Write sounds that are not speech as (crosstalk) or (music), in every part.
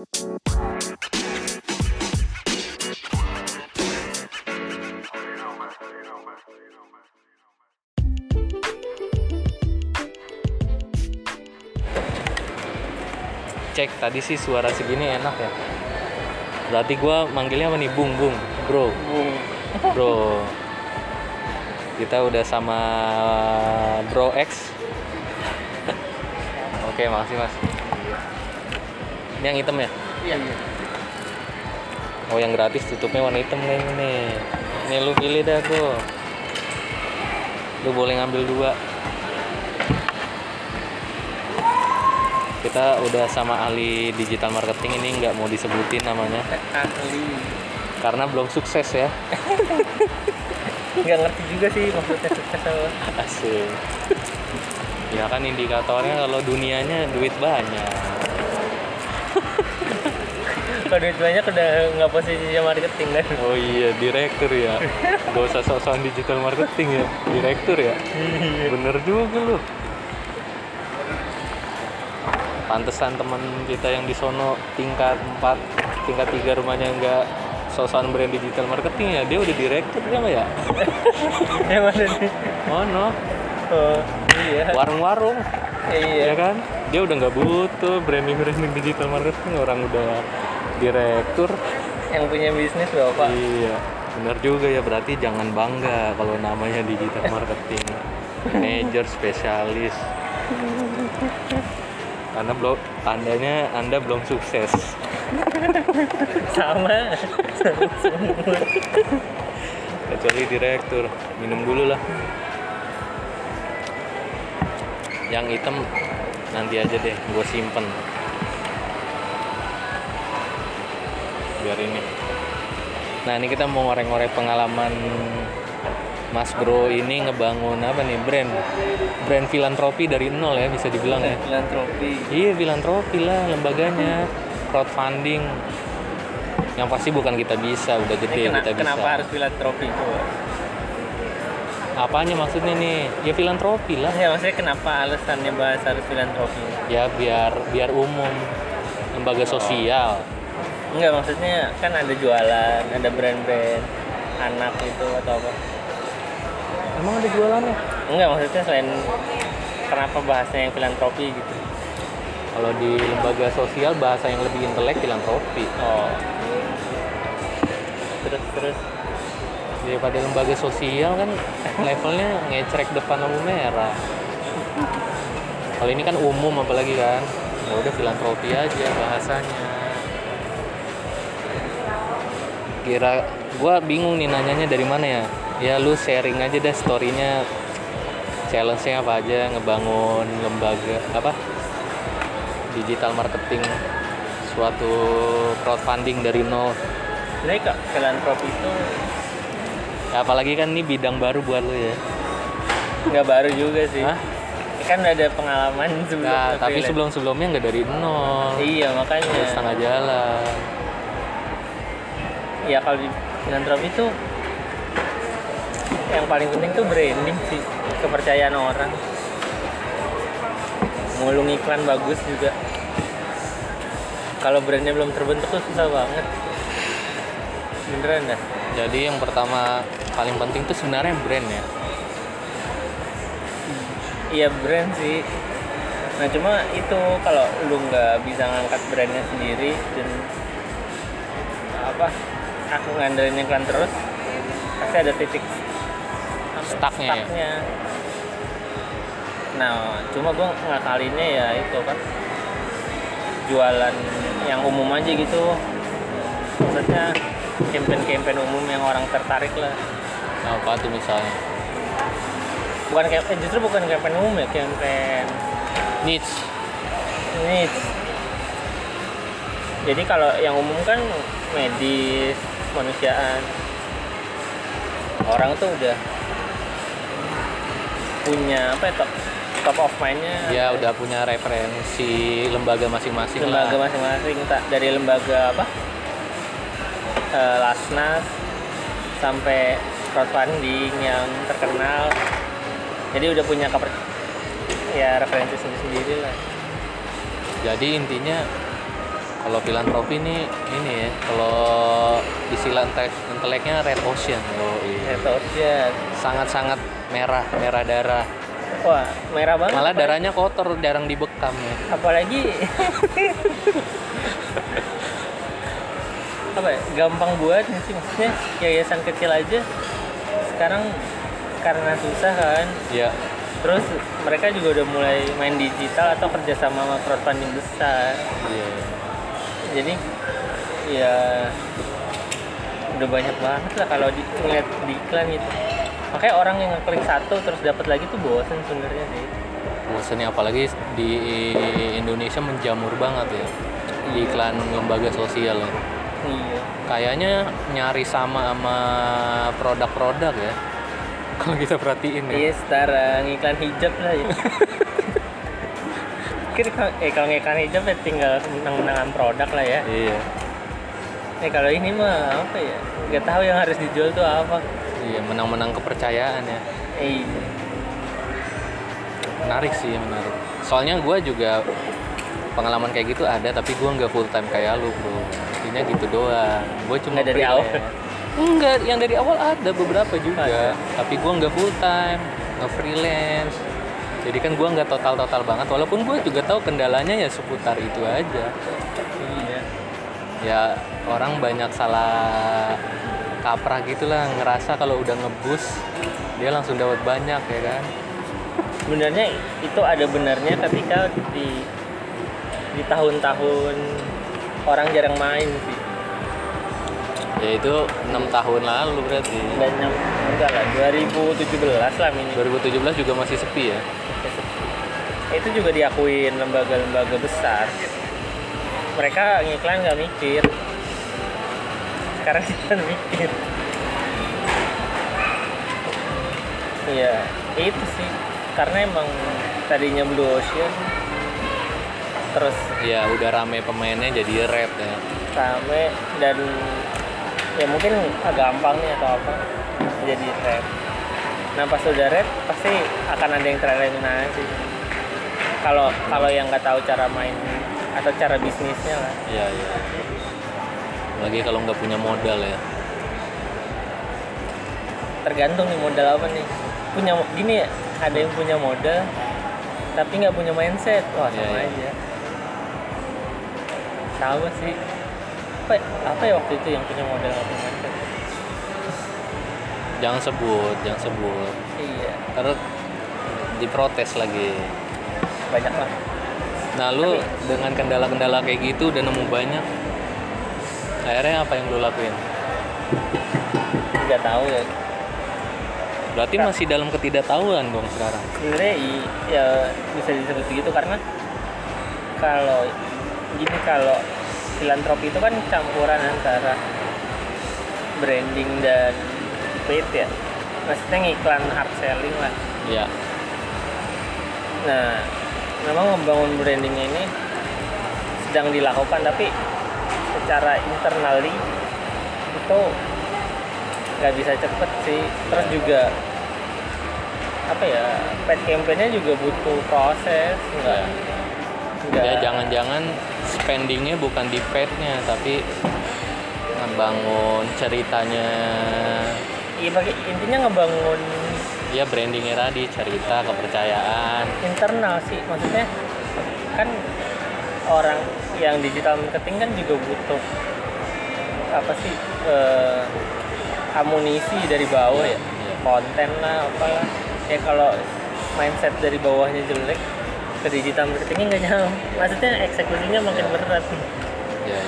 cek tadi sih suara segini enak ya. Berarti gua manggilnya apa nih? Bung bung. Bro. Bung. bro. Kita udah sama bro X. (laughs) Oke makasih mas ini yang hitam ya? Iya. oh yang gratis tutupnya warna hitam nih nih ini lu pilih dah tuh lu boleh ngambil dua. Kita udah sama ahli digital marketing ini nggak mau disebutin namanya. Ahli. karena belum sukses ya. Nggak ngerti juga sih maksudnya sukses apa. asik. Ya kan indikatornya kalau dunianya duit banyak Kalau duit banyak udah nggak posisinya marketing kan. oh iya direktur ya. Gak usah sok-sokan digital marketing ya. Direktur ya. Bener juga lu. Pantesan teman kita yang di sono tingkat 4 tingkat 3 rumahnya nggak sok-sokan brand digital marketing ya dia udah direktur ya ya? (laughs) Yang mana nih? oh no Oh, iya. warung-warung. Iya. ya kan? Dia udah nggak butuh branding branding digital marketing orang udah direktur. Yang punya bisnis bapak. iya benar juga ya. Berarti jangan bangga kalau namanya digital marketing. Manager spesialis. Karena belum tandanya anda belum sukses. Sama. kecuali direktur. Minum dulu lah. Yang hitam nanti aja deh. Gue simpen biar ini. Nah ini kita mau ngorek-ngorek pengalaman Mas Bro ini ngebangun apa nih brand? Brand filantropi dari nol ya bisa dibilang ya? Filantropi. iya filantropi lah lembaganya. Crowdfunding. Yang pasti bukan kita bisa udah gede kena- kita bisa. kenapa harus filantropi itu? Apanya maksudnya nih? Ya filantropi lah. Ya maksudnya kenapa alasannya bahas harus filantropi? ya biar biar umum. Lembaga sosial Enggak maksudnya kan ada jualan, ada brand-brand anak itu atau apa? emang ada jualannya Enggak maksudnya selain kenapa bahasnya yang filantropi gitu? kalau di lembaga sosial bahasa yang lebih intelek filantropi Oh. Terus terus daripada lembaga sosial kan levelnya ngecrek depan lampu merah kalau ini kan umum apalagi kan ya udah filantropi aja bahasanya kira gua bingung nih nanyanya dari mana ya ya lu sharing aja deh storynya challenge-nya apa aja ngebangun lembaga apa digital marketing suatu crowdfunding dari nol sebenarnya kak filantropi itu Ya, apalagi kan ini bidang baru buat lu ya. nggak baru juga sih. Hah? Kan ada pengalaman sebelum Nah, tapi freelance. sebelum-sebelumnya nggak dari nol. Iya makanya. Terus setengah jalan. Ya kalau di filantropi itu yang paling penting tuh branding sih, kepercayaan orang. Ngulung iklan bagus juga. Kalau brandnya belum terbentuk tuh susah banget. Beneran dah. Jadi yang pertama paling penting tuh sebenarnya brand ya. Iya brand sih. Nah cuma itu kalau lu nggak bisa ngangkat brandnya sendiri dan apa aku ngandelin iklan terus pasti ada titik Stucknya ya? stucknya. Nah cuma gua ngakalinnya ya itu kan jualan yang umum aja gitu. Maksudnya campaign-campaign umum yang orang tertarik lah. Nah, apa tuh misalnya? Bukan campaign, justru bukan campaign umum ya, campaign Niche. niche jadi kalau yang umum kan medis kemanusiaan. Orang tuh udah punya apa ya top, top of mindnya. Ya udah punya referensi lembaga masing-masing lembaga lah. masing-masing tak dari lembaga apa Eh, Lasnas sampai crowdfunding yang terkenal. Jadi udah punya keper ya referensi sendiri-sendiri lah. Jadi intinya kalau filantropi ini ini ya kalau istilah inteleknya red ocean. Oh iya Red Ocean. sangat-sangat merah merah darah. Wah, merah banget. malah apalagi- darahnya kotor jarang dibekam ya. Apalagi (laughs) apa ya, gampang buat sih? Maksudnya yayasan kecil aja sekarang karena susah kan? Ya terus mereka juga udah mulai main digital atau kerjasama sama crowdfunding besar. Iya jadi ya udah banyak banget lah kalau di, ngeliat di iklan gitu. Makanya orang yang ngeklik satu terus dapat lagi tuh bosen sebenarnya sih. Bosannya apalagi di Indonesia menjamur banget ya di iklan lembaga sosial ya. iya. Kayaknya nyari sama sama produk-produk ya. (laughs) Kalau kita perhatiin ya. Iya setara ngiklan hijab lah ya. (laughs) Kira eh kalau ngiklan hijab ya tinggal menang-menangan produk lah ya. iya Eh kalau ini mah apa ya? Gak tahu yang harus dijual tuh apa. iya menang-menang kepercayaan ya Eh menarik sih menarik soalnya gue juga pengalaman kayak gitu ada tapi gue nggak full time kayak lu bro intinya gitu doang gue cuma dari awal? enggak yang dari awal ada beberapa juga Ada. tapi gue nggak full time nggak freelance jadi kan gue nggak total total banget walaupun gue juga tahu kendalanya ya seputar itu aja iya. ya orang banyak salah kaprah gitulah ngerasa kalau udah ngebus dia langsung dapat banyak ya kan Sebenarnya itu ada benarnya ketika di di tahun-tahun orang jarang main sih. ya itu enam tahun lalu berarti Banyak enggak lah 2017 lah minimal. 2017 juga masih sepi ya itu juga diakuin lembaga-lembaga besar. Mereka ngiklan nggak mikir. Sekarang (laughs) kita mikir. Iya itu sih. Karena emang tadinya Blue Ocean terus ya udah rame pemainnya jadi red ya. Rame dan ya mungkin agak gampang nih atau apa jadi red nah pas udah red pasti akan ada yang tereliminasi kalau kalau yang nggak tahu cara main atau cara bisnisnya lah. Iya iya. Lagi kalau nggak punya modal ya. Tergantung nih modal apa nih. Punya gini ya ada yang punya modal tapi nggak punya mindset. Wah sama iya. aja. Sama sih. Apa apa ya waktu itu yang punya modal nggak punya mindset? Jangan sebut jangan sebut. Iya. Karena diprotes lagi banyak lah. Nah lu dengan kendala-kendala kayak gitu udah nemu banyak akhirnya apa yang lu lakuin? Nggak tahu ya. Berarti masih dalam ketidaktahuan dong sekarang? Sebenarnya ya bisa disebut begitu karena kalau gini kalau filantropi itu kan campuran antara branding dan paid ya. Maksudnya ngiklan hard selling lah. Ya nah memang membangun brandingnya ini sedang dilakukan tapi secara internally itu nggak bisa cepet sih. Terus juga apa ya paid campaign-nya juga butuh proses nggak nggak ya jangan-jangan spendingnya bukan di paid-nya tapi ngebangun ceritanya. Iya intinya ngebangun ya brandingnya tadi cerita kepercayaan internal sih maksudnya kan orang yang digital marketing kan juga butuh apa sih eh, amunisi dari bawah ya Iya. konten lah apalah ya kalau mindset dari bawahnya jelek ke digital marketingnya nggak nyam maksudnya eksekusinya makin Iya. berat ya, ya.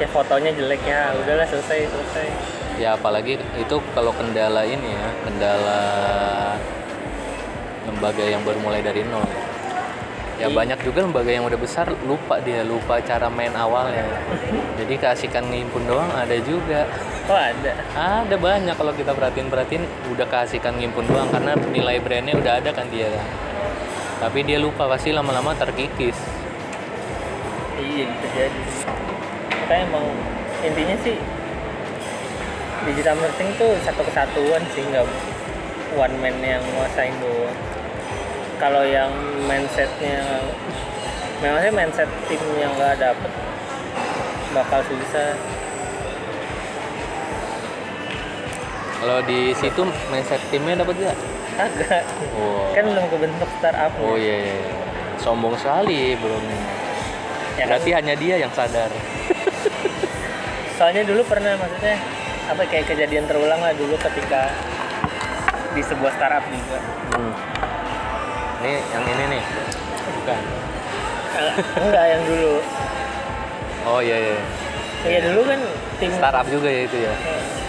ya fotonya jelek ya udahlah selesai selesai ya apalagi itu kalau kendala ini ya kendala lembaga yang baru mulai dari nol ya. Iya. banyak juga lembaga yang udah besar lupa dia lupa cara main awalnya. Jadi keasikan ngimpun doang ada juga. Oh ada. Ada banyak kalau kita perhatiin perhatiin udah keasikan ngimpun doang karena nilai brandnya udah ada kan dia. Kan tapi dia lupa pasti lama-lama terkikis. Iya bisa jadi. Makanya emang intinya sih digital marketing tuh satu kesatuan sih nggak one man yang nguasain doang kalau yang mindsetnya memang sih mindset tim yang nggak dapet bakal susah Kalau di situ mindset timnya dapat gak? agak Oh. kan belum kebentuk startup Oh iya, iya. iya. Sombong sekali belum. ya kan? Berarti hanya dia yang sadar. (laughs) soalnya dulu pernah maksudnya apa kayak kejadian terulang lah dulu ketika di sebuah startup juga Hmm. Ini yang ini nih. Bukan. Enggak yang dulu Oh iya iya. ya dulu kan tim Startup juga ya itu ya.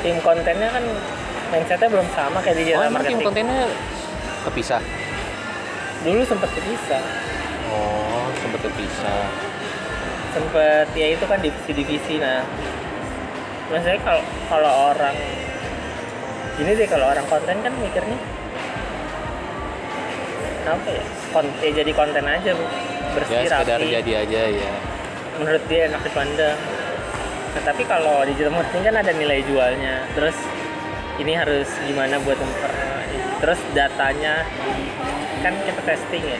tim kontennya kan mindsetnya belum sama kayak di Oh, digital emang tim marketing kontennya kepisah. dulu sempat kepisah Oh, sempet kepisah. sempet ya itu kan divisi-divisi nah maksudnya kalau kalau orang ini deh kalau orang konten kan mikirnya apa ya? Kon- ya jadi konten aja bu. Bersih Ya sekedar rapi. jadi aja ya. menurut dia enak dipandang. Nah, tapi kalau digital marketing kan ada nilai jualnya. Terus ini harus gimana buat memper terus datanya kan kita testing ya.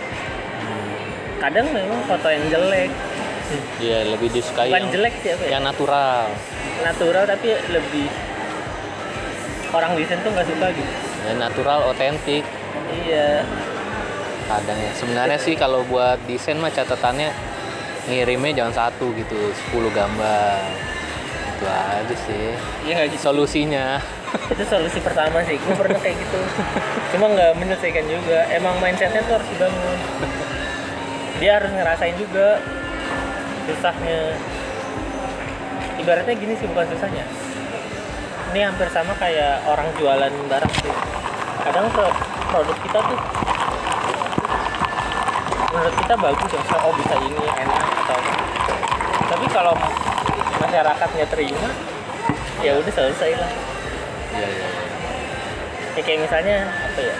Kadang memang foto yang jelek. Iya, lebih disukai bukan yang, jelek sih apa ya? yang natural. Natural tapi lebih orang desain tuh nggak suka gitu Ya, natural, otentik. iya Kadang ya. Sebenarnya sih kalau buat desain mah catatannya ngirimnya jangan satu gitu, 10 gambar. Itu aja sih. iya nggak gitu Solusinya. itu solusi pertama sih gue pernah kayak gitu cuma nggak menyelesaikan juga emang mindsetnya tuh harus dibangun dia harus ngerasain juga susahnya ibaratnya gini sih bukan susahnya ini hampir sama kayak orang jualan barang sih kadang pro- produk kita tuh menurut kita bagus ya misalnya, oh bisa ini enak atau tapi kalau masyarakatnya terima ya udah selesai lah Iya, iya. iya. ya kayak misalnya apa ya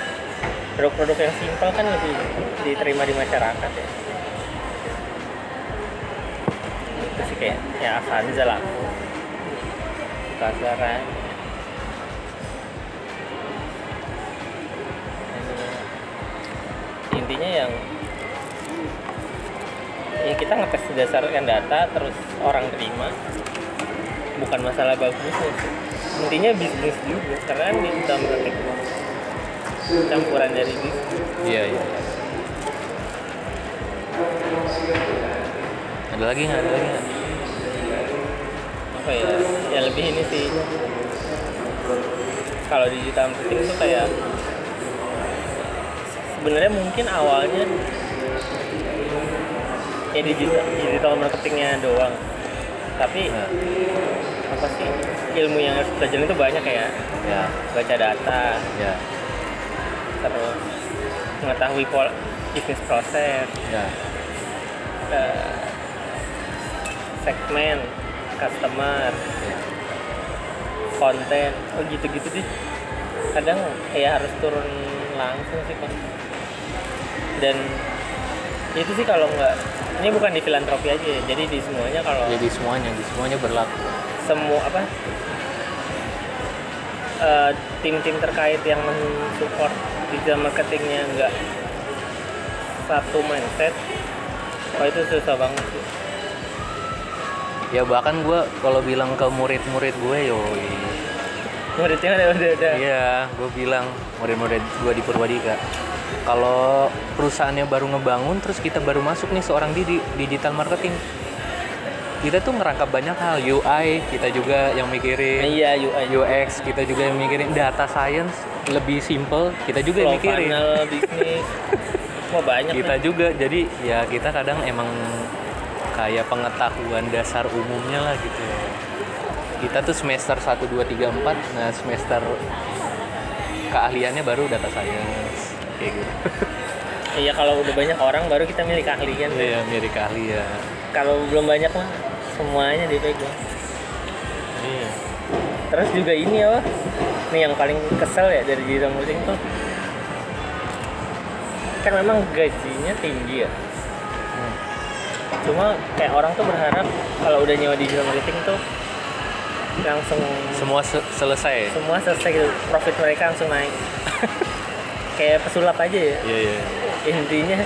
produk-produk yang simpel kan lebih diterima di masyarakat ya kayak ya Avanza lah kasaran intinya yang ya kita ngetes berdasarkan data terus orang terima bukan masalah sih. intinya bisnis juga karena kan digital marketing campuran dari bisnis Iya, iya. Ada lagi nggak? Ada lagi nggak? Apa ya ya lebih ini sih. Kalau digital marketing tuh kayak sebenarnya mungkin awalnya ya digital digital marketingnya doang. Tapi Nah, apa sih ilmu yang harus belajar itu banyak ya. Ya, baca data. Ya, terus mengetahui pola bisnis proses. Ya. eh, segmen customer. Konten. Oh gitu-gitu deh kadang ya harus turun langsung sih kan dan itu sih kalau nggak ini bukan di filantropi aja ya. Jadi di semuanya kalau Jadi semuanya, di semuanya berlaku. semua apa? Eh, tim-tim terkait yang mensupport digital marketingnya nggak satu mindset oh itu susah banget sih. Ya bahkan gue kalau bilang ke murid-murid gue, yoi. muridnya udah udah, udah. Iya, gue bilang murid-murid gue di Purwadika. Kalau perusahaannya baru ngebangun, terus kita baru masuk nih seorang di di- digital marketing. Kita tuh ngerangkap banyak hal, UI kita juga yang mikirin, iya UI UX kita juga yang mikirin, data science lebih simple kita juga yang mikirin. funnel bisnis (laughs) mau banyak Kita nih. juga, jadi ya kita kadang emang kayak pengetahuan dasar umumnya lah gitu. Kita tuh semester 1, 2, 3, 4, nah semester keahliannya baru data science kayak gitu. (laughs) iya kalau udah banyak orang baru kita milih keahlian Iya, mirip keahlian. kalau belum banyak mah semuanya dipegang Iya. terus juga ini ya nih yang paling kesel ya dari digital marketing tuh kan memang gajinya tinggi ya. Cuma kayak orang tuh berharap kalau udah nyewa digital marketing tuh langsung Semua se- selesai. semua selesai gitu. Profit mereka langsung naik. (laughs) Kayak pesulap aja ya. Iya, iya. intinya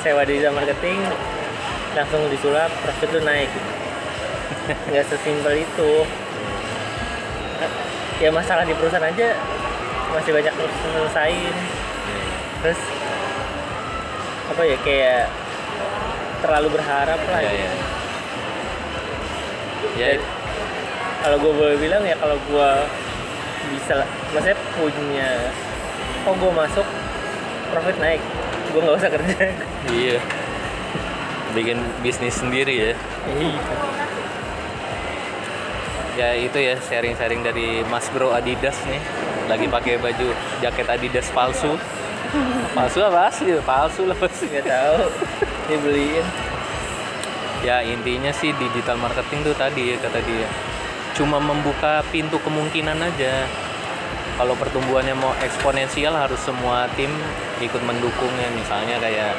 sewa digital marketing langsung disulap profit lu naik. Nggak sesimpel itu. Ya masalah di perusahaan aja masih banyak terus selesaiin. Terus apa ya kayak terlalu berharap lah ya. gitu. ya ya. kalau gue boleh bilang ya kalau gue bisa lah. Maksudnya punya oh gue masuk profit naik. Gue nggak usah kerja. Iya. Bikin bisnis sendiri ya. Iya. Ya itu ya sharing-sharing dari Mas Bro Adidas nih. Lagi pakai baju jaket Adidas palsu palsu apa asli palsu lah pasti nggak tahu. Dibeliin. Ya intinya sih digital marketing tuh tadi ya kata dia. Cuma membuka pintu kemungkinan aja. Kalau pertumbuhannya mau eksponensial harus semua tim ikut mendukungnya. Misalnya kayak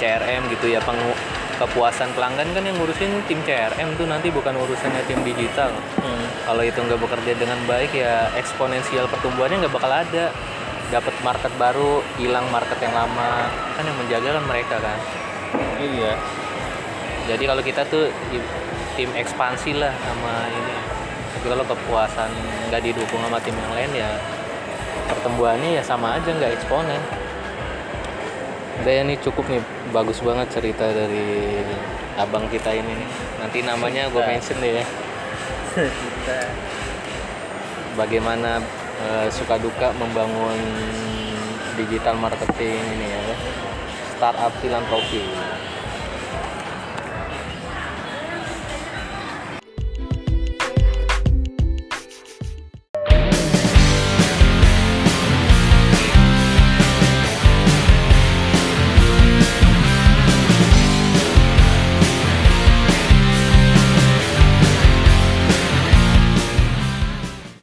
CRM gitu ya pengu kepuasan pelanggan kan yang ngurusin tim CRM tuh nanti bukan urusannya tim digital. Hmm. kalau itu nggak bekerja dengan baik ya eksponensial pertumbuhannya nggak bakal ada dapat market baru hilang market yang lama. Kan yang menjaga kan mereka kan. Iya. Jadi kalau kita tuh tim ekspansi lah sama ini. Tapi kalau kepuasan nggak didukung sama tim yang lain ya pertumbuhannya ya sama aja nggak eksponen. Udah ya nih cukup nih. Bagus banget cerita dari abang kita ini nih. Nanti namanya gue mention deh ya. (laughs) Kita bagaimana eh, suka duka membangun digital marketing ini ya startup filantropi